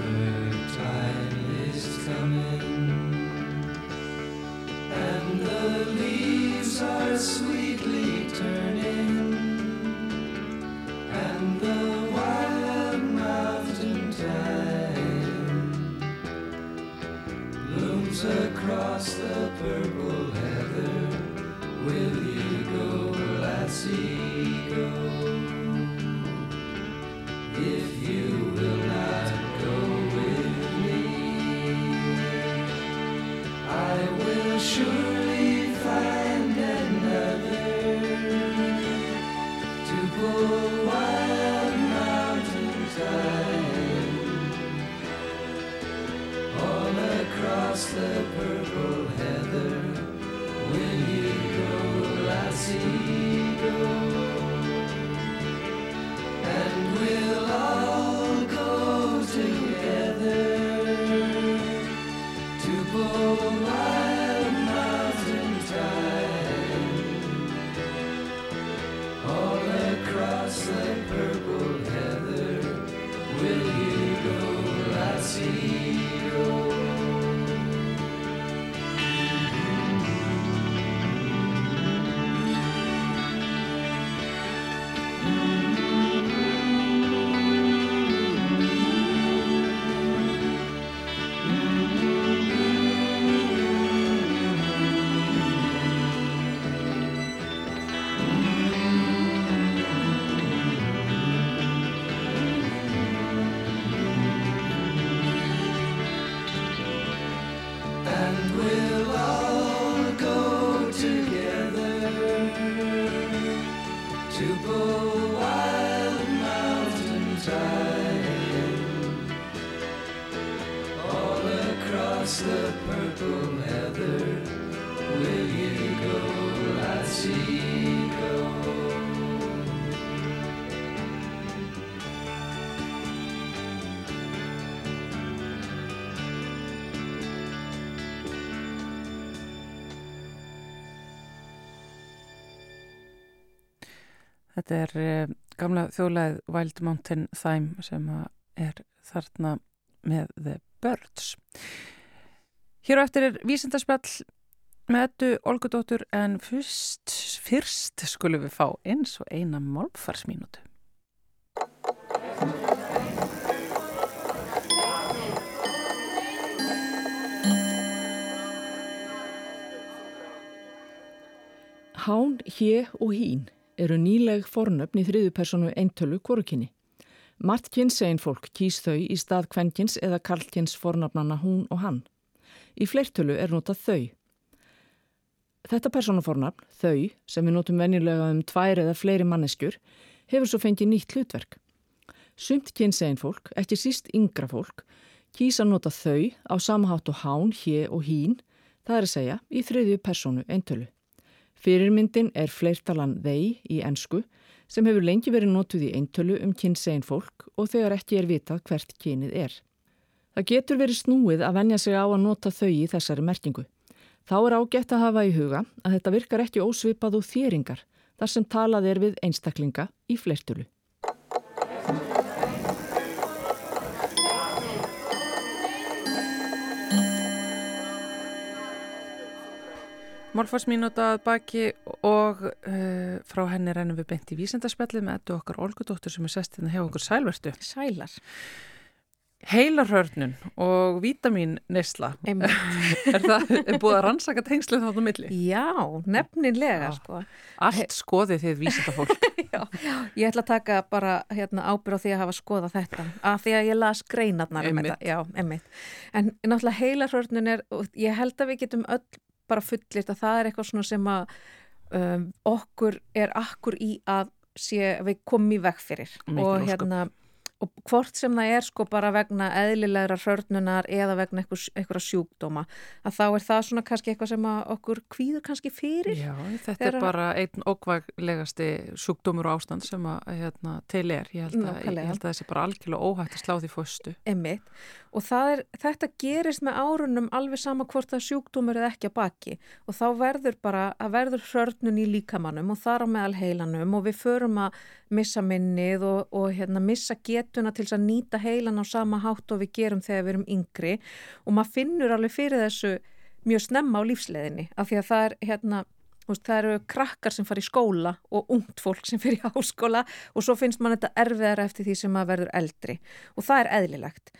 the purple Þetta er uh, gamla þjóðleið Wild Mountain Thyme sem er þarna með The Birds. Hér á eftir er vísindarspjall með ettu Olgudóttur en fyrst, fyrst skulum við fá eins og eina málfarsmínutu. Hán, hér og hín eru nýleg fornöfn í þriðu personu eintölu kvorukinni. Mart kynsegin fólk kýs þau í stað kvenkins eða karlkins fornöfnana hún og hann. Í fleirtölu er notað þau. Þetta personafornafn, þau, sem við notum venjulega um tvær eða fleiri manneskjur, hefur svo fengið nýtt hlutverk. Sumt kynsegin fólk, ekki síst yngra fólk, kýsa nota þau á samhátt og hán, hér og hín, það er að segja í þriðju personu eintölu. Fyrirmyndin er fleirtalan þeir í ensku sem hefur lengi verið notuð í eintölu um kynsegin fólk og þegar ekki er vitað hvert kynið er. Það getur verið snúið að venja sig á að nota þau í þessari merkingu. Þá er ágætt að hafa í huga að þetta virkar ekki ósvipað úr þýringar þar sem talað er við einstaklinga í fleirtölu. Málfarsmínúta að baki og uh, frá henni rennum við beint í vísendarspjallið með ettu okkar Olgudóttur sem er sest hérna hjá okkur sælverstu. Sælar. Heilarhörnun og vítamin nesla. er það er búið að rannsaka tengslu þáttu milli? Já, nefninlega Já. sko. Allt skoðið þið vísendafólk. Já, ég ætla að taka bara hérna, ábyrð á því að hafa skoða þetta af því að ég las greinarnar um þetta. Já, einmitt. En náttúrulega heilarhörnun er, ég held að við getum öll bara fullirt að það er eitthvað svona sem að um, okkur er akkur í að sé, við komum í veg fyrir. Mikil og hérna og hvort sem það er sko bara vegna eðlilegra hörnunar eða vegna eitthvað sjúkdóma að þá er það svona kannski eitthvað sem okkur kvíður kannski fyrir Já, þetta Þeirra... er bara einn okkvæglegasti sjúkdómur og ástand sem að hérna, til er, ég held að, ég held að þessi bara algjörlega óhægt að slá því Emmitt, og er, þetta gerist með árunum alveg sama hvort það sjúkdómur er ekki að baki. Og þá verður bara að verður hörnun í líkamannum og þar á meðal heilanum og við förum að missa minnið og, og hérna, missa getuna til að nýta heilan á sama hátt og við gerum þegar við erum yngri og maður finnur alveg fyrir þessu mjög snemma á lífsleðinni af því að það er hérna Það eru krakkar sem fara í skóla og ungt fólk sem fyrir háskóla og svo finnst mann þetta erfiðara eftir því sem maður verður eldri og það er eðlilegt.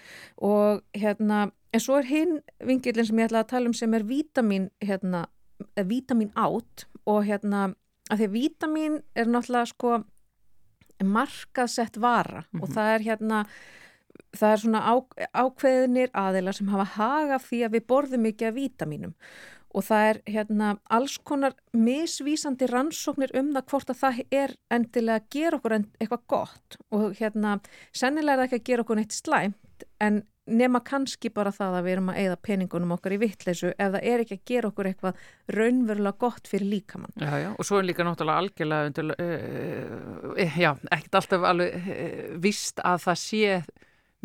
Og hérna, en svo er hinn vingilin sem ég ætla að tala um sem er vítamin, hérna, vítamin átt og hérna, að því að vítamin er náttúrulega sko markaðsett vara mm -hmm. og mhm. það er hérna það er svona á, ákveðinir aðeila sem hafa haga því að við borðum mikið af vítaminum og það er hérna alls konar misvísandi rannsóknir um það hvort að það er endilega að gera okkur eitthvað gott og hérna sennilega er það ekki að gera okkur neitt slæmt en nema kannski bara það að við erum að eigða peningunum okkar í vittleysu ef það er ekki að gera okkur eitthvað raunverulega gott fyrir líkamann. Já, já, og svo er líka náttúrulega algjörlega undir, uh, já, ekkert alltaf alveg uh, vist að það sé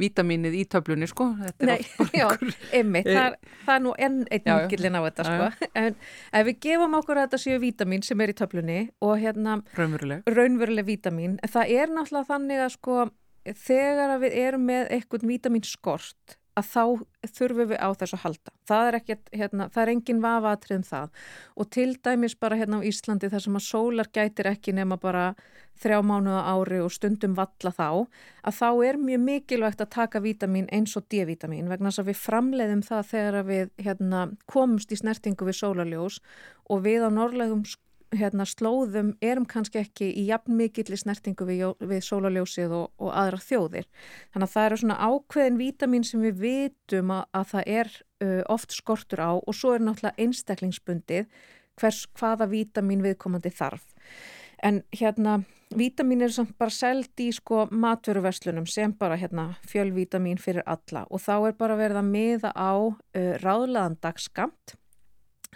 vítaminið í töflunni, sko. Nei, já, einmitt, það, það er nú enn einn mikilinn á þetta, sko. En ef við gefum okkur að þetta séu vítamin sem er í töflunni og hérna raunveruleg, raunveruleg vítamin, það er náttúrulega þannig að, sko, þegar við erum með eitthvað vítaminskort að þá þurfum við á þessu að halda. Það er, ekkert, hérna, það er engin vafatrið um það og til dæmis bara hérna á Íslandi þar sem að sólar gætir ekki nema bara þrjá mánuða ári og stundum valla þá, að þá er mjög mikilvægt að taka vítamin eins og D-vítamin vegna þess að við framleiðum það þegar við hérna, komumst í snertingu við sólarljós og við á norrlegum hérna, slóðum erum kannski ekki í jafn mikill í snertingu við, við sólaljósið og, og aðra þjóðir. Þannig að það eru svona ákveðin vítamin sem við vitum að, að það er uh, oft skortur á og svo er náttúrulega einstaklingsbundið hvers hvaða vítamin viðkomandi þarf. En hérna, vítamin er samt bara seld í sko matveruverslunum sem bara hérna fjölvítamin fyrir alla og þá er bara verið að miða á uh, ráðlegan dagskamt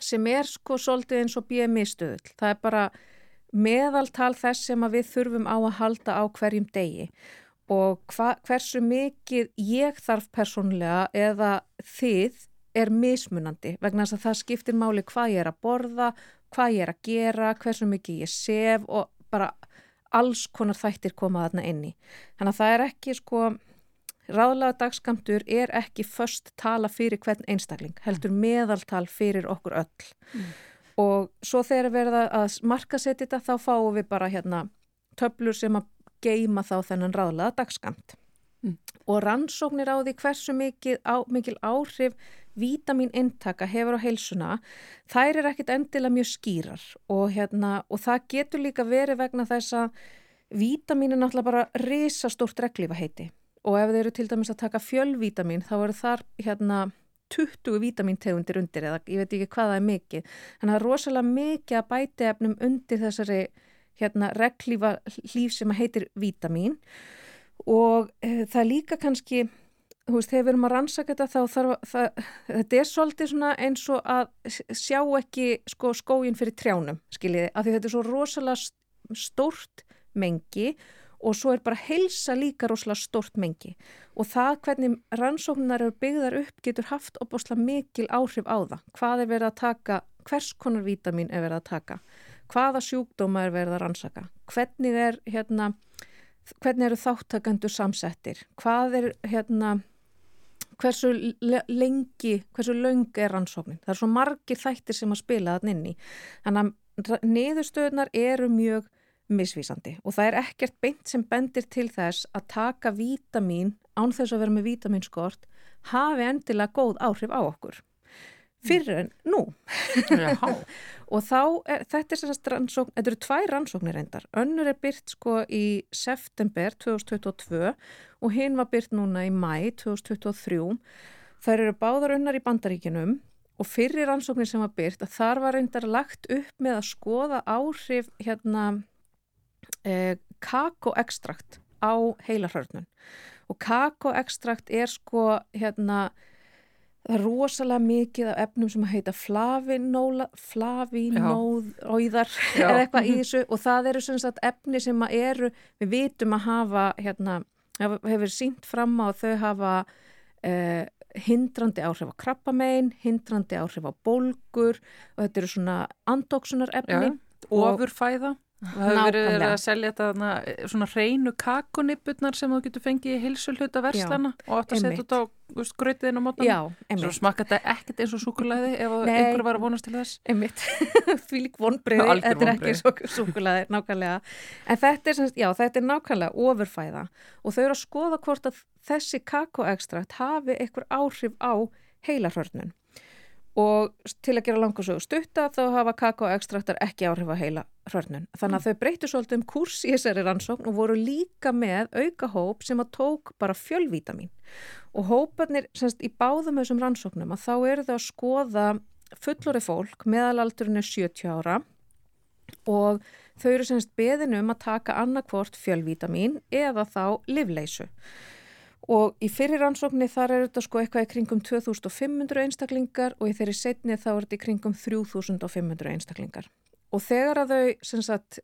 sem er sko svolítið eins og BMI stöðul. Það er bara meðaltal þess sem við þurfum á að halda á hverjum degi og hva, hversu mikið ég þarf persónlega eða þið er mismunandi vegna þess að það skiptir máli hvað ég er að borða, hvað ég er að gera, hversu mikið ég sef og bara alls konar þættir koma þarna inni. Þannig að það er ekki sko Ráðlaga dagskamtur er ekki först tala fyrir hvern einstakling, heldur meðaltal fyrir okkur öll. Mm. Og svo þegar við verðum að marka setja þetta, þá fáum við bara hérna töflur sem að geima þá þennan ráðlaga dagskamt. Mm. Og rannsóknir á því hversu mikil, á, mikil áhrif vítamin intaka hefur á heilsuna, þær er ekkit endilega mjög skýrar og, hérna, og það getur líka verið vegna þess að vítamin er náttúrulega bara risastórt reglífa heiti og ef þeir eru til dæmis að taka fjölvítamin þá eru þar hérna 20 vítamintegundir undir eða ég veit ekki hvað það er mikið. Þannig að það er rosalega mikið að bæti efnum undir þessari hérna reglífa hlýf sem heitir vítamin og e, það er líka kannski, þú veist, þegar við erum að rannsaka þetta þá þarf það, þetta er svolítið svona eins og að sjá ekki sko skóin fyrir trjánum, skiljiði, af því þetta er svo rosalega stórt mengi og og svo er bara heilsa líka rosalega stort mengi og það hvernig rannsóknar eru byggðar upp getur haft opbosla mikil áhrif á það. Hvað er verið að taka, hvers konar vítamin er verið að taka, hvaða sjúkdóma er verið að rannsaka, hvernig, er, hérna, hvernig eru þáttakandur samsettir, hvað er, hérna, hversu lengi, hversu löng er rannsóknin. Það er svo margir þættir sem að spila þann inn í. Þannig að niðurstöðunar eru mjög misvísandi og það er ekkert beint sem bendir til þess að taka vítamin án þess að vera með vítaminskort hafi endilega góð áhrif á okkur. Fyrir en nú. Og þá, er, þetta er sérst rannsókn, þetta eru tvær rannsóknir reyndar, önnur er byrt sko í september 2022 og hinn var byrt núna í mæ 2023 þær eru báðar unnar í bandaríkinum og fyrir rannsóknir sem var byrt að þar var reyndar lagt upp með að skoða áhrif hérna eh, kakoekstrakt á heilarhörnun og kakoekstrakt er sko hérna það er rosalega mikið af efnum sem heita flavinóla flavinóðar eða eitthvað í mhm. þessu. Og það eru svona sagt efni sem eru, við vitum að hafa hérna, hefur sínt fram á að þau hafa eh, hindrandi áhrif á krabbamein hindrandi áhrif á bólgur og þetta eru svona andóksunar efni ofurfæða Það hefur verið að selja þetta svona hreinu kakunipurnar sem þú getur fengið í hilsulhuta verslana Já, og átt að setja þetta á grötiðin á mótan. Svo smakka þetta ekkert eins og sukulæði ef einhver var að vonast til þess. Því lík vonbreiði, þetta er ekki sukulæði nákvæmlega. En þetta er, já, þetta er nákvæmlega ofurfæða og þau eru að skoða hvort að þessi kakoekstrakt hafi einhver áhrif á heilarhörnun og til að gera langarsögu stutta þá hafa kakaoekstraktar ekki áhrif að heila hrörnun. Þannig að mm. þau breyttu svolítið um kurs í þessari rannsókn og voru líka með auka hóp sem að tók bara fjölvítamin og hópanir semst í báðum þessum rannsóknum að þá eru þau að skoða fullori fólk meðalaldurinn er 70 ára og þau eru semst beðinu um að taka annarkvort fjölvítamin eða þá livleisu og í fyrir rannsóknir þar er þetta sko eitthvað í kringum 2500 einstaklingar og í þeirri setni þá er þetta í kringum 3500 einstaklingar og þegar að þau sem sagt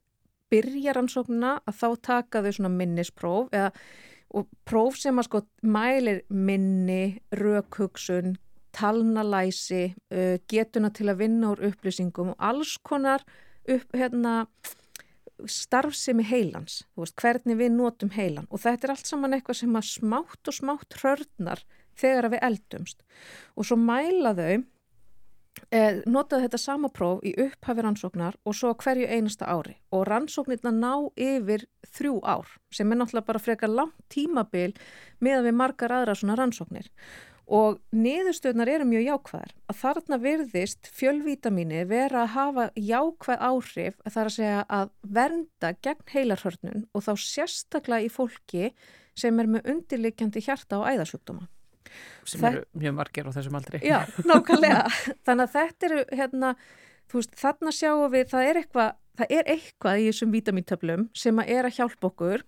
byrja rannsóknina að þá taka þau svona minnispróf eða og próf sem að sko mælir minni, rökhugsun talnalæsi, uh, getuna til að vinna úr upplýsingum og alls konar upp hérna starfsemi heilans, veist, hvernig við notum heilan. Og þetta er allt saman eitthvað sem að smátt og smátt hörnar þegar við eldumst. Og svo mæla þau eh, notaðu þetta sama próf í upphafi rannsóknar og svo hverju einasta ári. Og rannsóknirna ná yfir þrjú ár sem er náttúrulega bara frekar langt tímabil með að við margar aðra svona rannsóknir. Og niðurstöðnar eru mjög jákvæðar. Að þarna virðist fjölvítamíni vera að hafa jákvæð áhrif er að segja að vernda gegn heilarhörnun og þá sérstaklega í fólki sem er með undirlikjandi hjarta og æðasjúkdóma. Sem Þa... eru mjög margir á þessum aldri. Já, nákvæmlega. Þannig að þetta eru, hérna, veist, þarna sjáum við, það er eitthvað, það er eitthvað í þessum vítamintöflum sem að er að hjálpa okkur.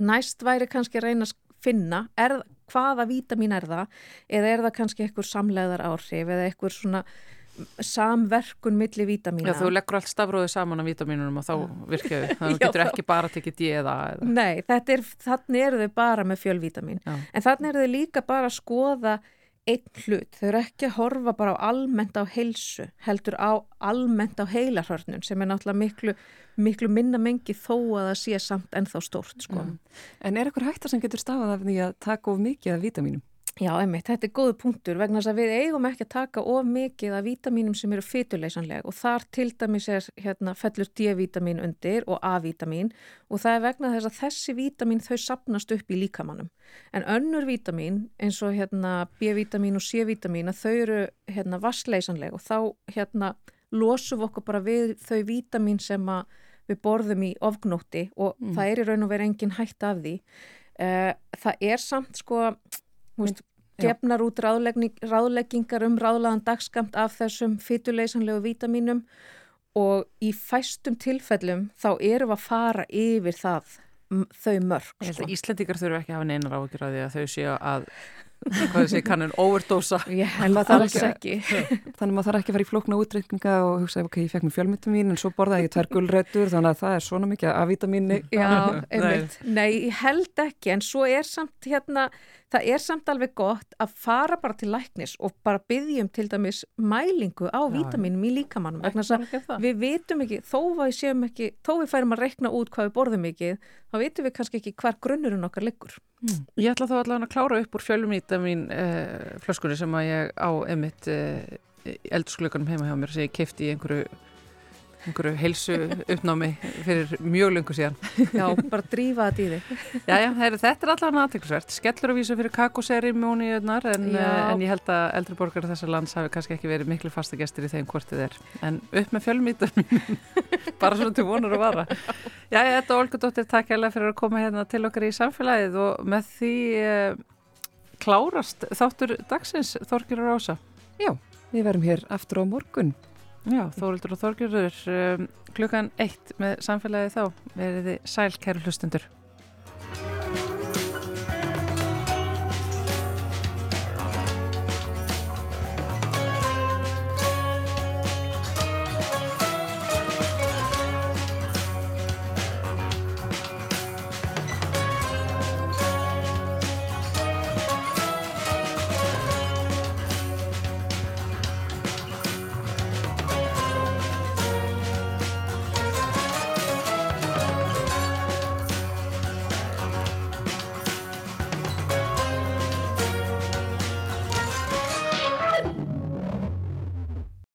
Næst væri kannski að reyna að finna, er hvaða vítamin er það eða er það kannski einhver samleðar áhrif eða einhver svona samverkun milli vítamína. Já, þú leggur allt stafróðið saman á vítaminunum og þá virkjaðu. Þannig að þú getur ekki bara tekið díða. Nei, er, þannig eru þau bara með fjölvítamin. Já. En þannig eru þau líka bara að skoða einn hlut. Þau eru ekki að horfa bara á almennt á heilsu, heldur á almennt á heilarhörnun sem er náttúrulega miklu, miklu minna mengi þó að það sé samt ennþá stórt. Sko. Mm. En er eitthvað hættar sem getur stafað af því að taka of mikið af vítaminum? Já, einmitt, þetta er góðu punktur vegna þess að við eigum ekki að taka of mikið af vítaminum sem eru fyturleysanleg og þar til dæmis er hérna, fellur D-vítamin undir og A-vítamin og það er vegna þess að þessi vítamin þau sapnast upp í líkamannum. En önnur vítamin eins og hérna, B-vítamin og C-vítamin þau eru hérna, vassleysanleg og þá hérna, losum við okkur bara við þau vítamin sem við borðum í ofgnótti og mm. það er í raun og verið engin hætt af því. Uh, það er samt sko Veist, gefnar út ráðleggingar um ráðlagan dagskamt af þessum fytuleysanlegu vítaminum og í fæstum tilfellum þá erum við að fara yfir það þau mörg. Sko. Íslandikar þurfu ekki að hafa neinar áhugjur að því að þau séu að hvað þessi kannun overdósa það alls ekki þannig að maður þarf ekki að fara í flókna útreikninga og hugsa ok, ég fekk mér fjölmyndamín en svo borðaði ég tvær gullrættur þannig að það er svona mikið að vitamíni Já, einmitt, nei, ég held ekki en svo er samt hérna það er samt alveg gott að fara bara til læknis og bara byggjum til dæmis mælingu á vítaminum í líkamannum vegna þess að við vitum ekki þó við séum ekki, þó við færum að rekna út hvað við borðum ekki, þá vitum við kannski ekki hver grunnurinn okkar liggur. Mm. Ég ætla þá allavega að klára upp úr fjölum í vítamin uh, flöskunni sem að ég á emitt uh, eldursklugunum heima hjá mér sem ég kefti í einhverju einhverju heilsu uppnámi fyrir mjög lungu síðan. Já, bara drífa þetta í þig. Já, já, heyri, þetta er allavega aðteklisvert skellur að vísa fyrir kakoserimóniunar en, Já. en ég held að eldri borgar þessar lands hafi kannski ekki verið miklu fasta gestir í þeim hvort þið er. En upp með fjölmítar bara svona til vonur að vara. Já, ég þetta Olga Dóttir takk hérlega fyrir að koma hérna til okkar í samfélagið og með því eh, klárast þáttur dagsins Þorgjur og Rása Já, við verum hér aftur á morgun. Já, Þórildur og Þorgjurður um, klukkan eitt með samfélagið þá veriði sæl kæru hlustundur